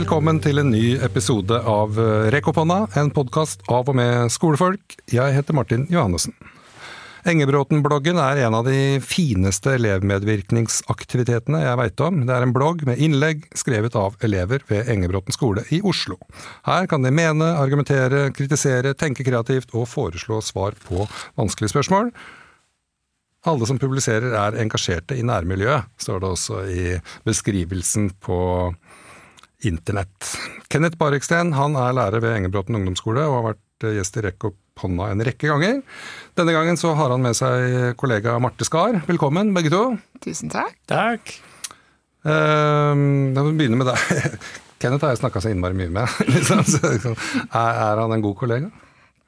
Velkommen til en ny episode av Rekk opp hånda, en podkast av og med skolefolk. Jeg heter Martin Johannessen. Engebråten-bloggen er en av de fineste elevmedvirkningsaktivitetene jeg veit om. Det er en blogg med innlegg skrevet av elever ved Engebråten skole i Oslo. Her kan de mene, argumentere, kritisere, tenke kreativt og foreslå svar på vanskelige spørsmål. Alle som publiserer er engasjerte i nærmiljøet, står det også i beskrivelsen på internett. Kenneth Bareksten han er lærer ved Engebråten ungdomsskole og har vært gjest i Rekk opp hånda en rekke ganger. Denne gangen så har han med seg kollega Marte Skar. Velkommen, begge to. Tusen takk. Takk. Uh, da må vi begynne med deg. Kenneth har jeg snakka så innmari mye med. Liksom. er, er han en god kollega?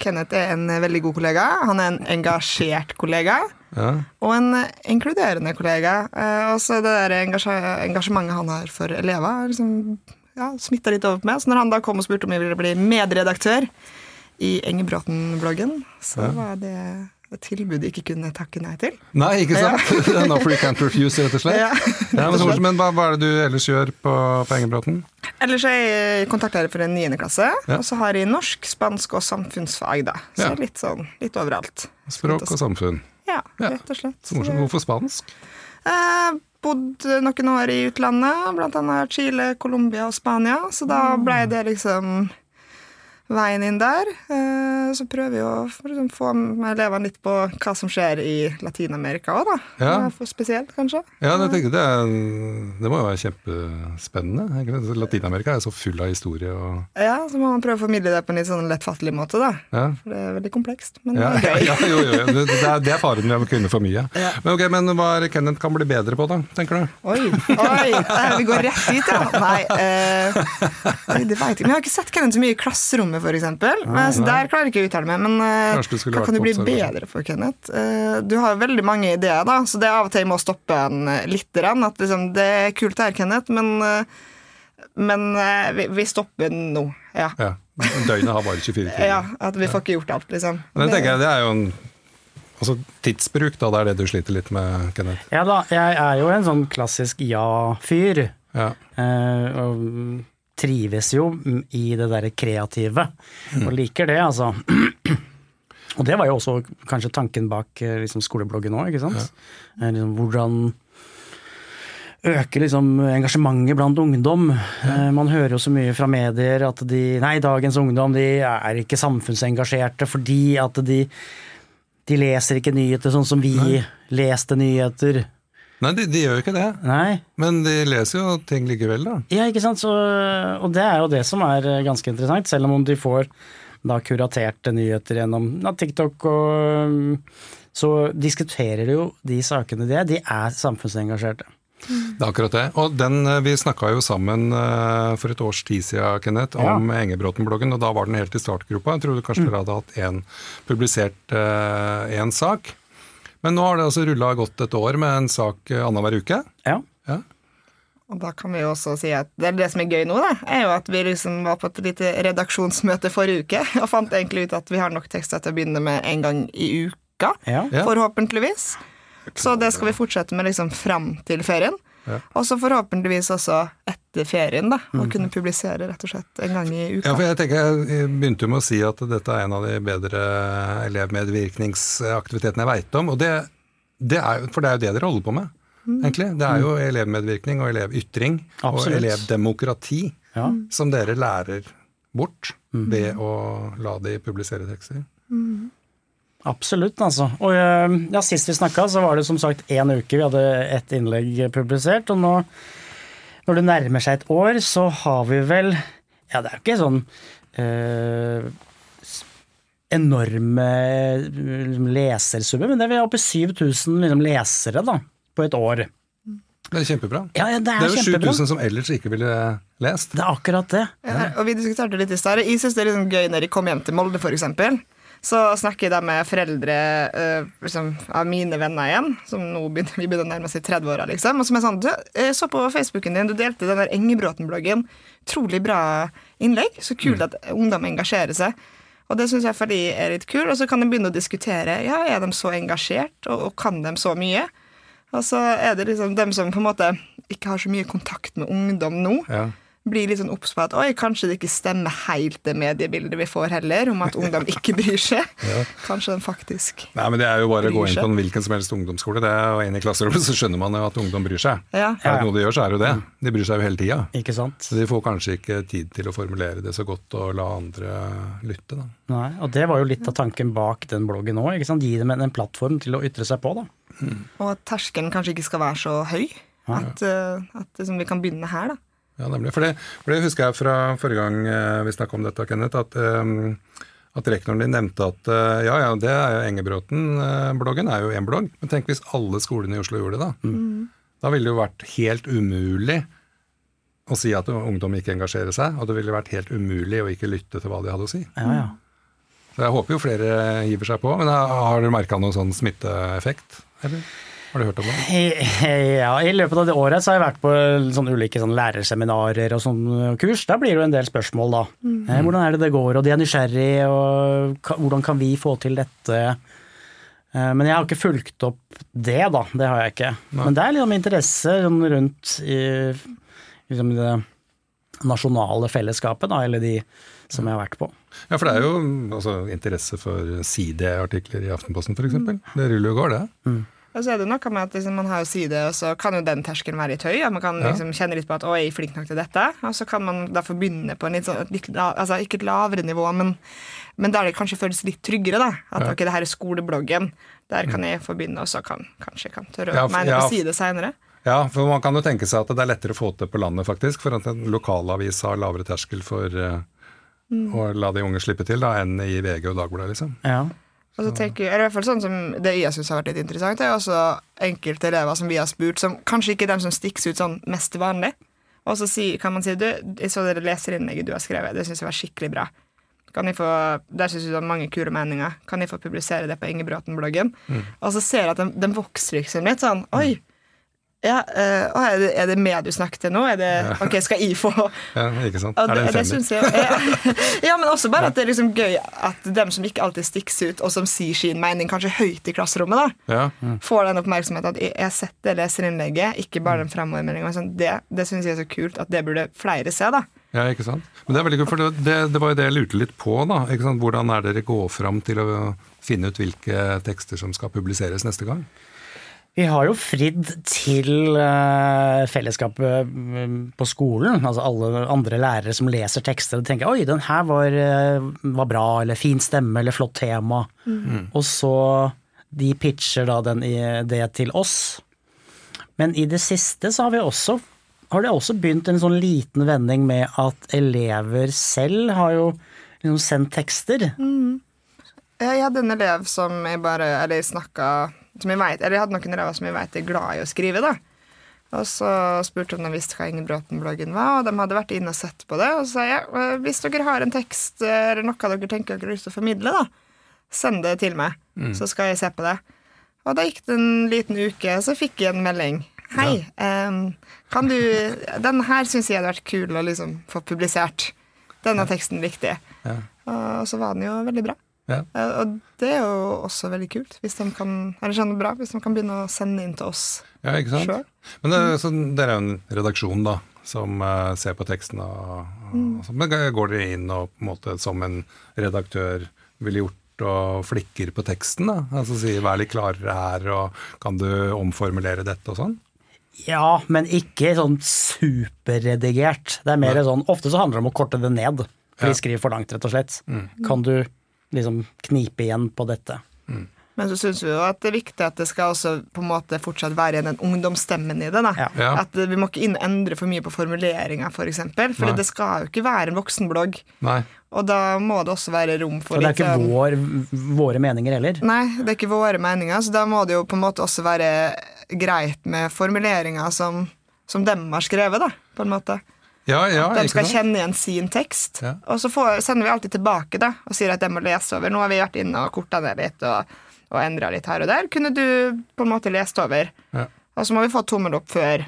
Kenneth er en veldig god kollega. Han er en engasjert kollega. Ja. Og en inkluderende kollega. Uh, og så det der engasjementet han har for elever, liksom, ja, smitta litt over på meg. Så når han da kom og spurte om jeg ville bli medredaktør i Engebråten-bloggen, så Ja. var det et tilbud jeg ikke kunne takke nei til. Nei, ikke sant? no free can't refuse, rett og slett. Ja. Ja, men, men hva, hva er det du ellers gjør på, på Engebråten? Ellers er jeg kontaktlærer for en niende klasse, Ja. og så har jeg norsk, spansk og samfunnsfag, da. Så Ja. litt sånn litt overalt. Språk og samfunn. Ja, Ja. rett og slett. Så morsomt. Hvorfor spansk? Eh, bodd noen år i utlandet, annet Chile, Colombia og Spania. Så da ble det liksom veien inn der. Eh, så prøver vi å liksom, få med elevene litt på hva som skjer i Latin-Amerika òg, da. Ja. For spesielt, kanskje. Ja, det, det, er, det må jo være kjempespennende. Latin-Amerika er så full av historie og Ja, Så må man prøve å formidle det på en litt sånn lettfattelig måte, da. ja. For det er veldig komplekst, men Ja, det er gøy. ja, jo, jo, jo. Det, er, det er faren med å kunne for mye. Ja. Men okay, men hva er Kenneth kan bli bedre på, da, tenker du? Oi, oi, eh, vi går rett dit, ja. Nei, eh, det veit jeg. Men jeg har ikke sett Kenneth så mye i klasserommet, eksempel. Men, så der klarer jeg ikke å uttale meg. Men eh, hva kan du bli bedre for, Kenneth? Eh, du har veldig mange ideer, da, så det er av og til jeg må stoppe en lite litt. grann, At liksom, det er kult det her, Kenneth, men, eh, men eh, vi, vi stopper nå. Ja. Ja, Døgnet har bare 24 timer. ja. At vi får ikke gjort alt, liksom. Men det tenker jeg, det er jo en Altså tidsbruk, da. Det er det du sliter litt med, Kenneth. Ja da, jeg er jo en sånn klassisk ja-fyr. Ja. eh, og trives jo i det derre kreative. Og liker det, altså. Og det var jo også kanskje tanken bak eh, liksom, skolebloggen òg, ikke sant. Ja. Liksom, hvordan øke liksom, engasjementet blant ungdom. Ja. Man hører jo så mye fra medier at de Nei, dagens ungdom de er ikke samfunnsengasjerte fordi at de, de leser ikke nyheter sånn som vi leste nyheter. Nei, de, de gjør jo ikke det. Nei. Men de leser jo ting likevel, da. Ja, ikke sant. Så, og det er jo det som er eh, ganske interessant, selv om de får da kuraterte nyheter gjennom ja, TikTok og um, Så diskuterer de jo de sakene de er. De er samfunnsengasjerte. Det er akkurat det. Og den, eh, vi snakka jo sammen eh, for et års tid siden, Kenneth, Ja. om Engebråten-bloggen, og da var den helt i startgropa. Jeg trodde kanskje dere hadde hatt en, publisert én sak. Men nå har det altså rulla godt et år med en sak uh, annenhver uke. Ja. Ja. Og da kan vi jo også si at det, er det som er gøy nå, da, er jo at vi liksom var på et lite redaksjonsmøte forrige uke og fant egentlig ut at vi har nok tekster til å begynne med en gang i uka. Ja. Ja. Forhåpentligvis. Så det skal vi fortsette med liksom fram til ferien. Ja. Og så forhåpentligvis også etter ferien, da. Å kunne publisere rett og slett en gang i uka. Ja, for jeg tenker, jeg begynte jo med å si at dette er en av de bedre elevmedvirkningsaktivitetene jeg veit om. Og det, det er, for det er jo det dere holder på med, egentlig. Det er jo elevmedvirkning og elevytring og elevdemokrati Ja. som dere lærer bort ved å la de publisere tekster. Absolutt, altså. Og eh, ja, sist vi snakka, så var det som sagt én uke vi hadde ett innlegg publisert. Og nå, når det nærmer seg et år, så har vi vel Ja, det er jo ikke sånn eh, enorme liksom, lesersummer, men det er vi oppe i 7000 liksom, lesere da, på et år. Det er kjempebra. Ja, ja, det Det er, er jo 7000 som ellers ikke ville lest. Det er akkurat det. Ja, og vi diskuterte litt i stad. Jeg syns det er litt sånn gøy når jeg kommer hjem til Molde, f.eks. Så snakker jeg da med foreldre eh, liksom, av mine venner igjen, som nå begynner, vi begynner å nærme oss i 30-åra, liksom. Og som er sånn Du, jeg så på Facebooken din, du delte den der Engebråten-bloggen. Utrolig bra innlegg. Så kult at ungdom engasjerer seg. Og det syns jeg for de er litt kul. Og så kan de begynne å diskutere. Ja, er de så engasjert, og, og kan de så mye? Og så er det liksom dem som på en måte ikke har så mye kontakt med ungdom nå. Ja. Blir litt sånn obs på at oi, kanskje det ikke stemmer helt det mediebildet vi får heller, om at ungdom ikke bryr seg. Kanskje den faktisk Nei, men Det er jo bare å gå inn på en hvilken som helst ungdomsskole det er, og inn i klasserommet, så skjønner man jo at ungdom bryr seg. Ja. Er det noe de gjør, så er det jo det. De bryr seg jo hele tida. Ikke sant? Så de får kanskje ikke tid til å formulere det så godt og la andre lytte. da. Nei, og det var jo litt av tanken bak den bloggen òg. Gi dem en, en plattform til å ytre seg på, da. Og at terskelen kanskje ikke skal være så høy. At, eh, at liksom, vi kan begynne her, da. Ja, nemlig. For det, for det husker jeg fra forrige gang eh, vi snakka om dette, Kenneth, at, eh, at rektoren din nevnte at eh, ja, ja, det er jo Engebråten-bloggen er jo én blogg. Men tenk hvis alle skolene i Oslo gjorde det, da. Da ville det jo vært helt umulig å si at ungdom ikke engasjerer seg, og det ville vært helt umulig å ikke lytte til hva de hadde å si. Ja, ja. Så jeg håper jo flere hiver seg på. Men har dere merka noen sånn smitteeffekt? Eller? Har du hørt om det? Ja, I løpet av det året så har jeg vært på sånne ulike sånne lærerseminarer og sånne kurs. Da blir det jo en del spørsmål, da. Mm. Hvordan er det det går, og de er nysgjerrig, og hvordan kan vi få til dette? Eh, Men jeg har ikke fulgt opp det, da. Det har jeg ikke. Men det er liksom interesse sånn rundt i liksom det nasjonale fellesskapet, da, eller de som jeg har vært på. Ja, for det er jo altså, interesse for sideartikler i Aftenposten f.eks. Det ruller jo går, det. Og så er det noe med at liksom, man har jo side, og så kan jo den terskelen være litt høy. At man kan Ja. liksom, kjenne litt på at 'å, jeg er flink nok til dette'. Og så kan man derfor begynne på en litt sånn, litt, altså, ikke et lavere nivå, men, men der det kanskje føles litt tryggere. da At Ja. ok, det her er skolebloggen. Der kan jeg få begynne, og så kan kanskje jeg kan tørre å Ja, mene ja, på side seinere. Ja, for man kan jo tenke seg at det er lettere å få til på landet, faktisk. For at en lokalavis har lavere terskel for eh, å la de unge slippe til, da, enn i VG og Dagbladet, liksom. Ja. Og så tenker eller i hvert fall sånn som Det jeg syns har vært litt interessant, er også enkelte elever som vi har spurt, som kanskje ikke er dem som stikker ut sånn mest vanlig. Og så si, kan man si du, jeg så det leserinnlegget du har skrevet, det syns jeg var skikkelig bra. Kan jeg få, Der syns du har mange kule meninger. Kan jeg få publisere det på Ingebråten-bloggen? Og så ser jeg at den, den vokser liksom litt sånn Oi! Ja, øh, er, det, er det meg du snakker til nå? Er det, ok, Skal jeg få Ja, ikke sant? og er det en femmer? jeg ja. ja, men også bare at det er liksom gøy at dem som ikke alltid stikker ut, og som sier sin mening kanskje høyt i klasserommet, da, Ja. får den oppmerksomheten at jeg setter har sett det leserinnlegget, ikke bare den framovermeldinga. Sånn, det det syns jeg er så kult at det burde flere se, da. ja, ikke sant. Men det er veldig kult, for det, det, det var jo det jeg lurte litt på, da. Ikke sant? Hvordan er dere går fram til å finne ut hvilke tekster som skal publiseres neste gang? Vi har jo fridd til eh, fellesskapet mm, på skolen, altså alle andre lærere som leser tekster og tenker oi, den her var, eh, var bra, eller fin stemme, eller flott tema. Og så de pitcher da den, det til oss. Men i det siste så har vi også har det også begynt en sånn liten vending med at elever selv har jo liksom sendt tekster. Jeg hadde en elev som jeg bare Eller snakka som jeg vet, Eller jeg hadde noen elever som jeg vet er glad i å skrive, da. Og så spurte om de visste hva Ingebråten-bloggen var, og de hadde vært inne og sett på det. Og så sa jeg «Eh, hvis dere har en tekst eller noe dere tenker dere har lyst til å formidle, da, send det til meg, så skal jeg se på det. Og da gikk det en liten uke, så fikk jeg en melding. Hei, em, kan du Den her syns jeg hadde vært kul å liksom få publisert. Denne teksten likte jeg. Ja. Og så var den jo veldig bra. Ja. Eh, Og det er jo også veldig kult, hvis de kan, eller sånn bra, hvis de kan begynne å sende inn til oss Ja, ikke sant? Selv. Men det, så dere er jo en redaksjon da, som uh, ser på teksten. Og, og, mm. Men går dere inn og på en måte som en redaktør ville gjort og flikker på teksten? da? Altså sier 'vær litt klarere her', og 'kan du omformulere dette' og sånn? Ja, men ikke sånn superredigert. Det er mer sånn, Ofte så handler det om å korte det ned. For Ja. de skriver for langt, rett og slett. Kan du liksom knipe igjen på dette? Men så syns vi jo at det er viktig at det skal også på en måte fortsatt være igjen den ungdomsstemmen i det. da. Ja. At Vi må ikke endre for mye på formuleringa, f.eks. For, eksempel, for Nei. det skal jo ikke være en voksenblogg. Nei. Og da må det også være rom for Og det er litt ikke sånn- vår, våre meninger heller. Nei, det er ikke våre meninger, så da må det jo på en måte også være greit med formuleringer som, som dem har skrevet, da, på en måte. Ja, ja, De skal kjenne igjen sin tekst. Ja. Og så får, sender vi alltid tilbake da, og sier at de må lese over. Nå har vi vært inne og korta ned litt og, og endra litt her og der. Kunne du på en måte lest over? Ja. Og så må vi få tommel opp før,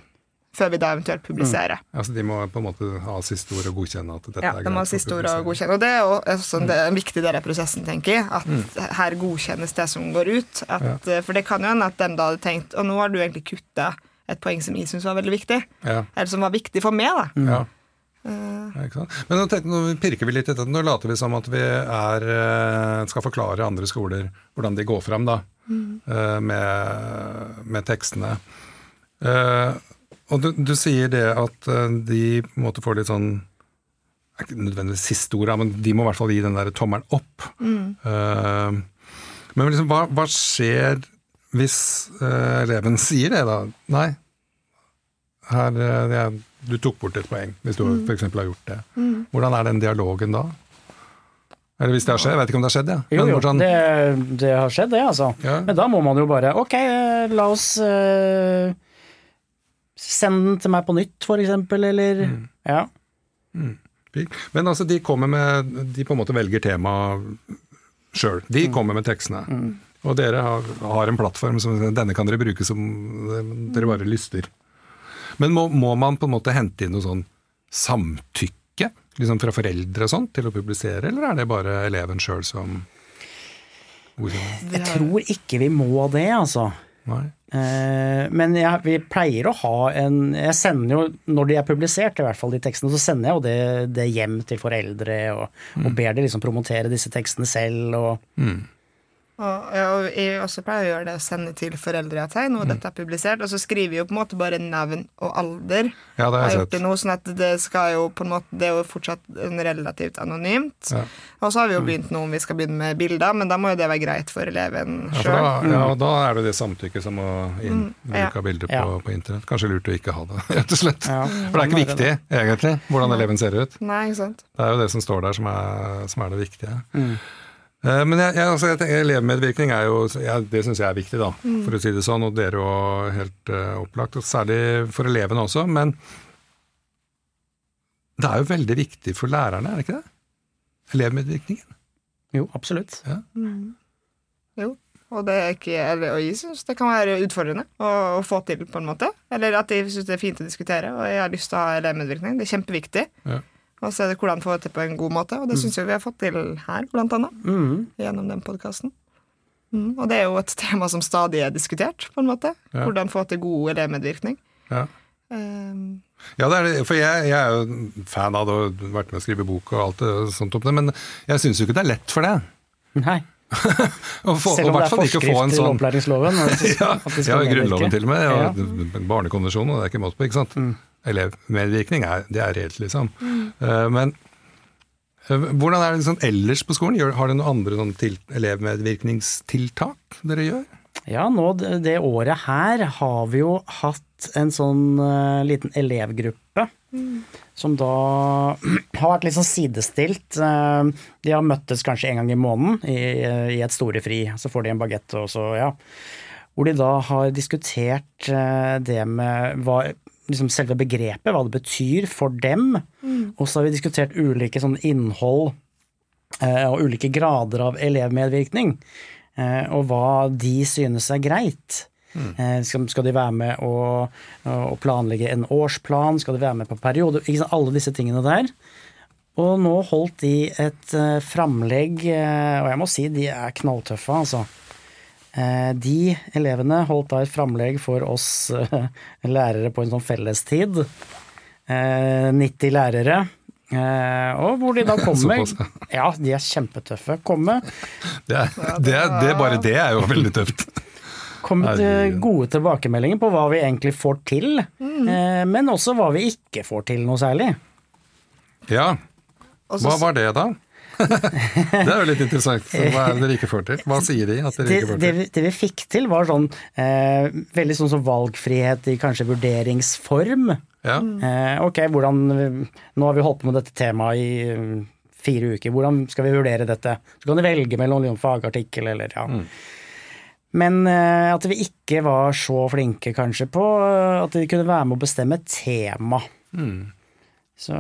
før vi da eventuelt publiserer. Altså, de må på en måte ha siste ord og godkjenne at dette Ja, er de må ha siste ord og godkjenne. Og det er jo også en, det er en viktig del av prosessen, tenker jeg. At her godkjennes det som går ut. At, eh, For det kan jo hende at de da hadde tenkt Og nå har du egentlig kutta et poeng som jeg syns var veldig viktig. Ja. Eller som var viktig for meg, da. Ja. Uh, Ja, sant? Men nå, tenk, nå pirker vi litt i dette. Nå later vi som at vi er, eh, skal forklare andre skoler hvordan de går fram da, eh, med, med tekstene. Uh, Og du, du sier det at de på en måte får litt sånn ikke nødvendigvis siste ordet, men de må i hvert fall gi den der tommelen opp. Eh, men liksom, hva, hva skjer hvis uh, eleven sier det, da? Nei, her, eh, jeg, du tok bort et poeng, hvis du for f.eks. har gjort det. Hvordan er den dialogen da? Eller hvis det har skjedd, jeg vet ikke om det har skjedd, ja. Jo, jo, hvordan- det, det har skjedd, det, altså. Ja. Men da må man jo bare Ok, eh, la oss uh, Send den til meg på nytt, for eksempel, eller Mm. Ja. Mm. Men altså, de kommer med De på en måte velger tema sjøl. De kommer med tekstene. Og dere har, har en plattform som denne kan dere bruke som dere bare lyster. Men må, må man på en måte hente inn noe sånn samtykke liksom fra foreldre og sånn til å publisere, eller er det bare eleven sjøl som godkjenner? Jeg tror ikke vi må det, altså. Nei? Eh, men jeg, vi pleier å ha en Jeg sender jo, når de er publisert, i hvert fall de tekstene, så sender jeg jo det, det hjem til foreldre og, og ber de liksom promotere disse tekstene selv og Og, ja, og jeg også pleier å gjøre det å sende til foreldre at hei, nå er dette publisert, og så skriver vi jo på en måte bare navn og alder. Ja, det har jeg sett. Noe, sånn at det skal jo på en måte Det er jo fortsatt relativt anonymt. Ja. Og så har vi jo begynt nå om vi skal begynne med bilder, men da må jo det være greit for eleven Ja, sjøl. da, ja, da er det det samtykket som å inn. ja. Av bilder på, Ja. på internett. Kanskje lurt å ikke ha det, rett og slett. Ja. For det er ikke viktig, egentlig, hvordan eleven ser ut. Nei, ikke sant. Det er jo det som står der som er, som er det viktige. Eh, Men jeg, jeg, altså, jeg tenker, elevmedvirkning er jo jeg, Det syns jeg er viktig, da, for å si det sånn. Og dere òg helt uh, opplagt. Og særlig for elevene også. Men det er jo veldig viktig for lærerne, er det ikke det? Elevmedvirkningen. Jo, absolutt. Jo. Og, det er ikke, eller, og jeg syns det kan være utfordrende å, å få til, på en måte. Eller at jeg syns det er fint å diskutere, og jeg har lyst til å ha elevmedvirkning. Det er kjempeviktig. Ja. Og så er det hvordan få det til på en god måte, og det syns jeg vi har fått til her, blant annet. Mm. Gjennom den podkasten. Mm, og det er jo et tema som stadig er diskutert, på en måte. Ja. Hvordan få til god elevmedvirkning. Ja. Um, Ja, det er det, for jeg, jeg er jo fan av det og vært med å skrive bok og alt det sånt om det, men jeg syns jo ikke det er lett for det. Nei. Få, Selv om det er fall ikke få forskrift en til sånn opplæringsloven. Ja, ja. Grunnloven til og med, Ja. og Barnekonvensjonen, og det er ikke måte på. ikke sant? Mm. Elevmedvirkning er, det er reelt, liksom. Eh, men eh, hvordan er det sånn ellers på skolen? Gjør, har dere noen andre sånn til, elevmedvirkningstiltak dere gjør? Ja, nå det, det året her har vi jo hatt en sånn uh, liten elevgruppe som da har vært litt sånn sidestilt. Uh, de har møttes kanskje en gang i måneden i, i et storefri, så får de en bagett og så, ja. Hvor de da har diskutert uh, det med hva liksom selve begrepet, hva det betyr for dem. Og så har vi diskutert ulike sånn innhold eh, og ulike grader av elevmedvirkning. eh, Og hva de synes er greit. Eh, Skal, skal de være med å, å planlegge en årsplan? Skal de være med på periode? Ikke sant? Alle disse tingene der. Og nå holdt de et eh, framlegg, eh, og jeg må si de er knalltøffe, altså. Eh, De elevene holdt da et framlegg for oss eh, lærere på en sånn fellestid. Eh, 90 lærere. Eh, og hvor de da kommer Ja, de er kjempetøffe. Komme, Det, er, det, er, det bare det er jo veldig tøft. komme til Herregud. gode tilbakemeldinger på hva vi egentlig får til. Eh, men også hva vi ikke får til noe særlig. Ja, hva var det da? Det er jo litt interessant. Hva er det dere ikke får til? Hva sier de at dere Det, ikke får det, til? vi- det vi fikk til, var sånn eh, veldig sånn som valgfrihet i kanskje vurderingsform. Ja. Eh, ok, hvordan Nå har vi holdt på med dette temaet i eh, fire uker. Hvordan skal vi vurdere dette? Så kan du velge mellom en fagartikkel eller ja. Men eh, at vi ikke var så flinke kanskje på eh, at de kunne være med å bestemme tema. Så,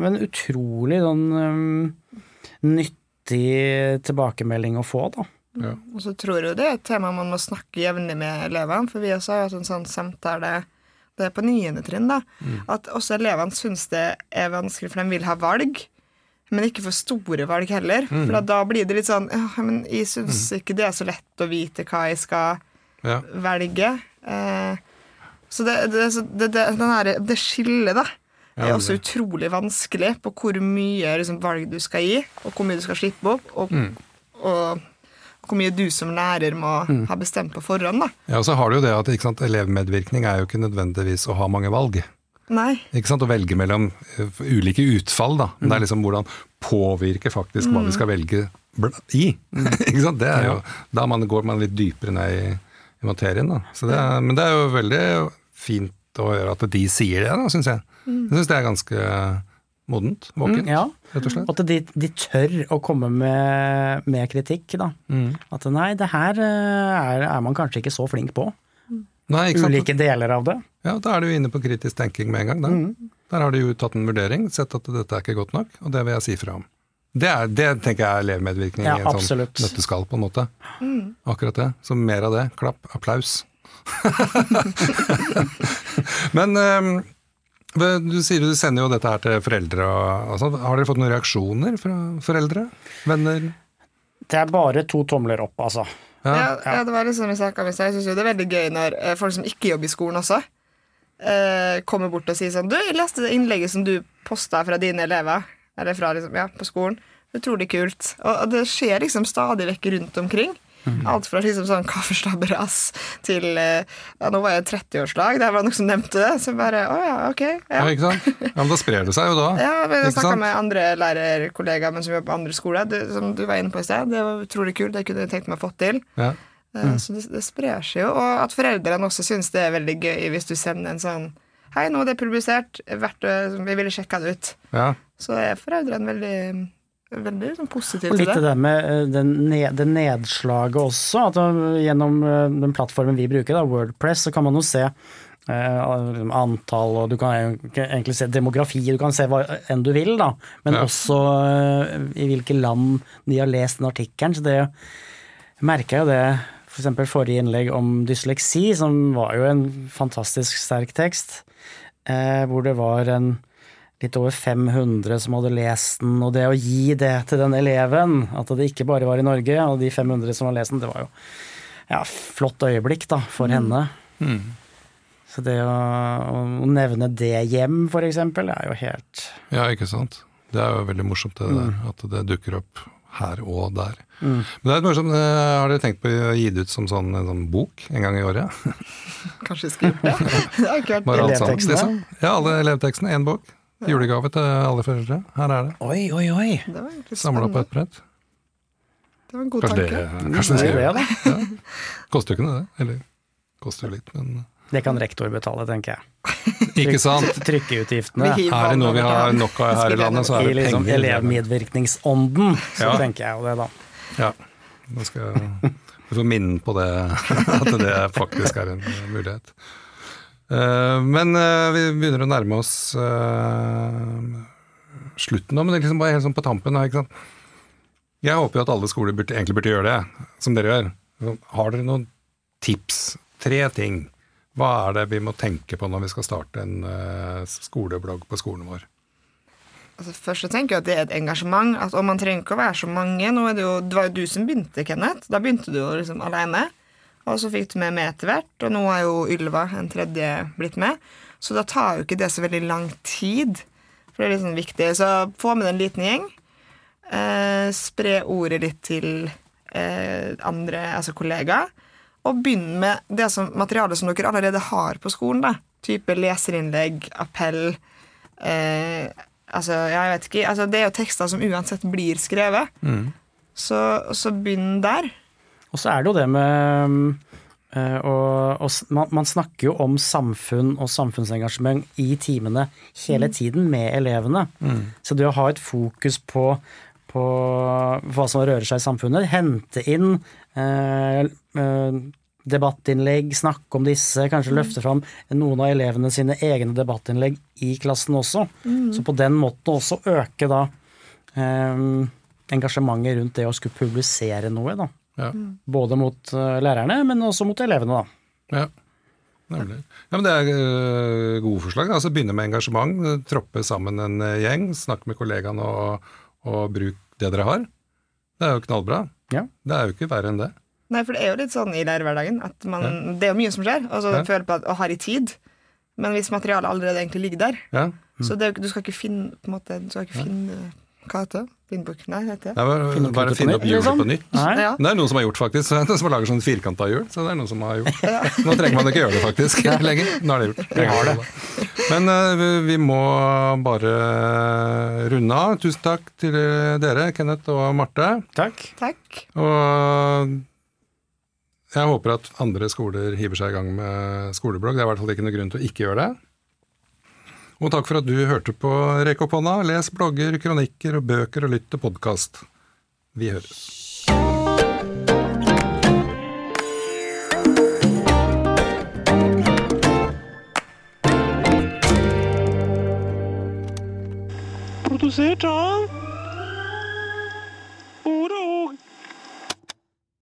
men utrolig sånn eh, nyttig tilbakemelding å få, da. Ja. Og så tror jeg det er et tema man må snakke jevnlig med elevene, for vi også har hatt en sånn samtale det er på niende trinn, da, at også elevene syns det er vanskelig, for de vil ha valg. Men ikke for store valg heller. For da, blir det litt sånn ja, men Jeg syns ikke det er så lett å vite hva jeg skal Ja. velge. Eh, så det, det, så det, det, her, det skillet, da, er også utrolig vanskelig på hvor mye liksom, valg du skal gi, og hvor mye du skal slippe opp, og, og hvor mye du som lærer må ha bestemt på forhånd. da. Ja, og så har du jo det at sant, elevmedvirkning er jo ikke nødvendigvis å ha mange valg. Nei. Ikke sant, Å velge mellom eh, ulike utfall, da. Men det er liksom hvordan påvirker faktisk hva vi skal velge i. ikke sant? Det er jo, da man går man litt dypere ned i, i materien. da. Så det er, men det er jo veldig fint å gjøre at de sier det, da, syns jeg. Jeg syns det er ganske modent. Våkent, Ja. rett og slett. At de, de tør å komme med, med kritikk, da. At nei, det her eh, er, er man kanskje ikke så flink på. Nei, ikke sant? Ulike deler av det. Ja, Da er du inne på kritisk tenking med en gang. Da. Der har de jo tatt en vurdering, sett at dette er ikke godt nok, og det vil jeg si fra om. Det, er, det tenker jeg er elevmedvirkning Ja, i en absolutt. sånn nøtteskall, på en måte. Akkurat det. Så mer av det. Klapp. Applaus. Men um, du sier du sender jo dette her til foreldre. Altså, har dere fått noen reaksjoner fra foreldre? Venner? Det er bare to tomler opp, altså. Ja. Ja, ja, det var liksom jeg. Jeg syns jo det er veldig gøy når eh, folk som ikke jobber i skolen også, eh, kommer bort og sier sånn Du, jeg leste det innlegget som du posta fra dine elever, eller fra liksom, ja, på skolen. Utrolig kult. Og, og det skjer liksom stadig vekk rundt omkring. Alt fra liksom sånn kaffeslabberas til eh, ja, Nå var jeg 30-årslag, det var noen som nevnte det. Så bare Å ja, ok. Ja, Ja. ikke sant? Ja, men da sprer det seg jo da. Ja, men jeg snakka med andre lærerkollegaer men som jobber på andre skoler. du, som du var inne på i sted. Det var utrolig kult. Det kunne jeg tenkt meg å få til. Ja. Mm. Så det, det sprer seg jo, og at foreldrene også syns det er veldig gøy hvis du sender en sånn Hei, nå er det publisert, verdt, vi ville sjekka det ut. Ja. Så er foreldrene veldig, veldig sånn det. Og litt det det. der med det ned, det nedslaget også. At eh, gjennom eh, den plattformen vi bruker, da, Wordpress, så kan man jo se eh, antall, og du kan egentlig se demografi, du kan se hva enn du vil, da. Men Ja. også eh, i hvilke land de har lest den artikkelen. Så det merka jo det f.eks. For forrige innlegg om dysleksi, som var jo en fantastisk sterk tekst, eh, hvor det var en litt over 500 som hadde lest den, og det å gi det til den eleven, at det ikke bare var i Norge, og de 500 som har lest den, det var jo ja, flott øyeblikk da, for henne. Så det å, å nevne det hjem, for eksempel, er jo helt Ja, ikke sant. Det er jo veldig morsomt det der, Mm. at det dukker opp her og der. Men det er et morsomt, eh, Har dere tenkt på å gi det ut som sånn, en sånn bok en gang i året? Kanskje skrive det. Det har ikke vært Bare Elevtekstene? liksom. Ja, alle elevtekstene. Én bok. Julegave til alle foreldre. Her er det. Oi, oi, oi! Det var Samla på et brett. Det var en god Kanskje det, tanke. kanskje det skal gjøre det. Ja. Koster jo ikke noe, det. Eller koster jo litt, men Det kan rektor betale, tenker jeg. Ikke sant? Trykkeutgiftene. Er det noe vi har nok av her i landet, så I er det liksom penger. elevmedvirkningsånden, så Ja. tenker jeg jo det, da. Ja. Nå skal jeg få minne på det, at det faktisk er en mulighet. Eh, Men eh, vi begynner å nærme oss eh, slutten nå, men det er liksom bare helt sånn på tampen. Ikke sant? Jeg håper jo at alle skoler burde, egentlig burde gjøre det, som dere gjør. Har dere noen tips? Tre ting. Hva er det vi må tenke på når vi skal starte en skoleblogg på skolen vår? Altså, først så tenker jeg at det er et engasjement. At, og man trenger ikke å være så mange. Nå er det, jo, det var jo du som begynte, Kenneth. Da begynte du jo liksom alene. Og så fikk du med meg etter hvert, og nå er jo Ylva, en tredje, blitt med. Så da tar jo ikke det så veldig lang tid. For det er litt sånn viktig. Så få med en liten gjeng. Eh, spre ordet litt til eh, andre, altså kollegaer. Og begynn med det som, materialet som dere allerede har på skolen. da. Type leserinnlegg, appell. Eh, altså, jeg vet ikke. Altså, det er jo tekster som uansett blir skrevet. Så, så begynn der. Og så er det jo det med og, å- å man, man snakker jo om samfunn og samfunnsengasjement i timene hele tiden med elevene. Så det å ha et fokus på, på hva som rører seg i samfunnet, hente inn eh, eh, debattinnlegg, snakke om disse, kanskje løfte fram noen av elevene sine egne debattinnlegg i klassen også. Så på den måten også øke da eh, engasjementet rundt det å skulle publisere noe. da. Ja. Både mot eh, lærerne, men også mot elevene, da. Ja. Nemlig. Ja, men Det er øh, gode forslag. Altså Begynne med engasjement. øh, Troppe sammen en gjeng. Snakke med kollegaene og, og bruk det dere har. Det er jo knallbra. Ja. Det er jo ikke verre enn det. Nei, for det er jo litt sånn i lærerhverdagen at man, det er jo mye som skjer. Altså, Ja. Føler på at å har i tid. Men hvis materialet allerede egentlig ligger der, Ja. Så det, er jo du skal ikke finne på en måte, du skal ikke finne Hva heter det? Vindbok? Nei, heter det? Det er Finne bare å finne opp hjulet liksom? på nytt. Nei. Ja. Det er noen som har gjort, faktisk. Som har lager sånn firkanta hjul. Så det er noen som har gjort. Nå trenger man ikke gjøre det, faktisk, lenger. Nå er det gjort. Vi har det. Men uh, vi, vi må bare runde av. Tusen takk til dere, Kenneth og Marte. Takk. Takk. Og jeg håper at andre skoler hiver seg i gang med skoleblogg. Det er i hvert fall ikke noe grunn til å ikke gjøre det. Og takk for at du hørte på Rekk opp hånda. Les blogger, kronikker og bøker og lytt til podkast. Vi høres. Produsert av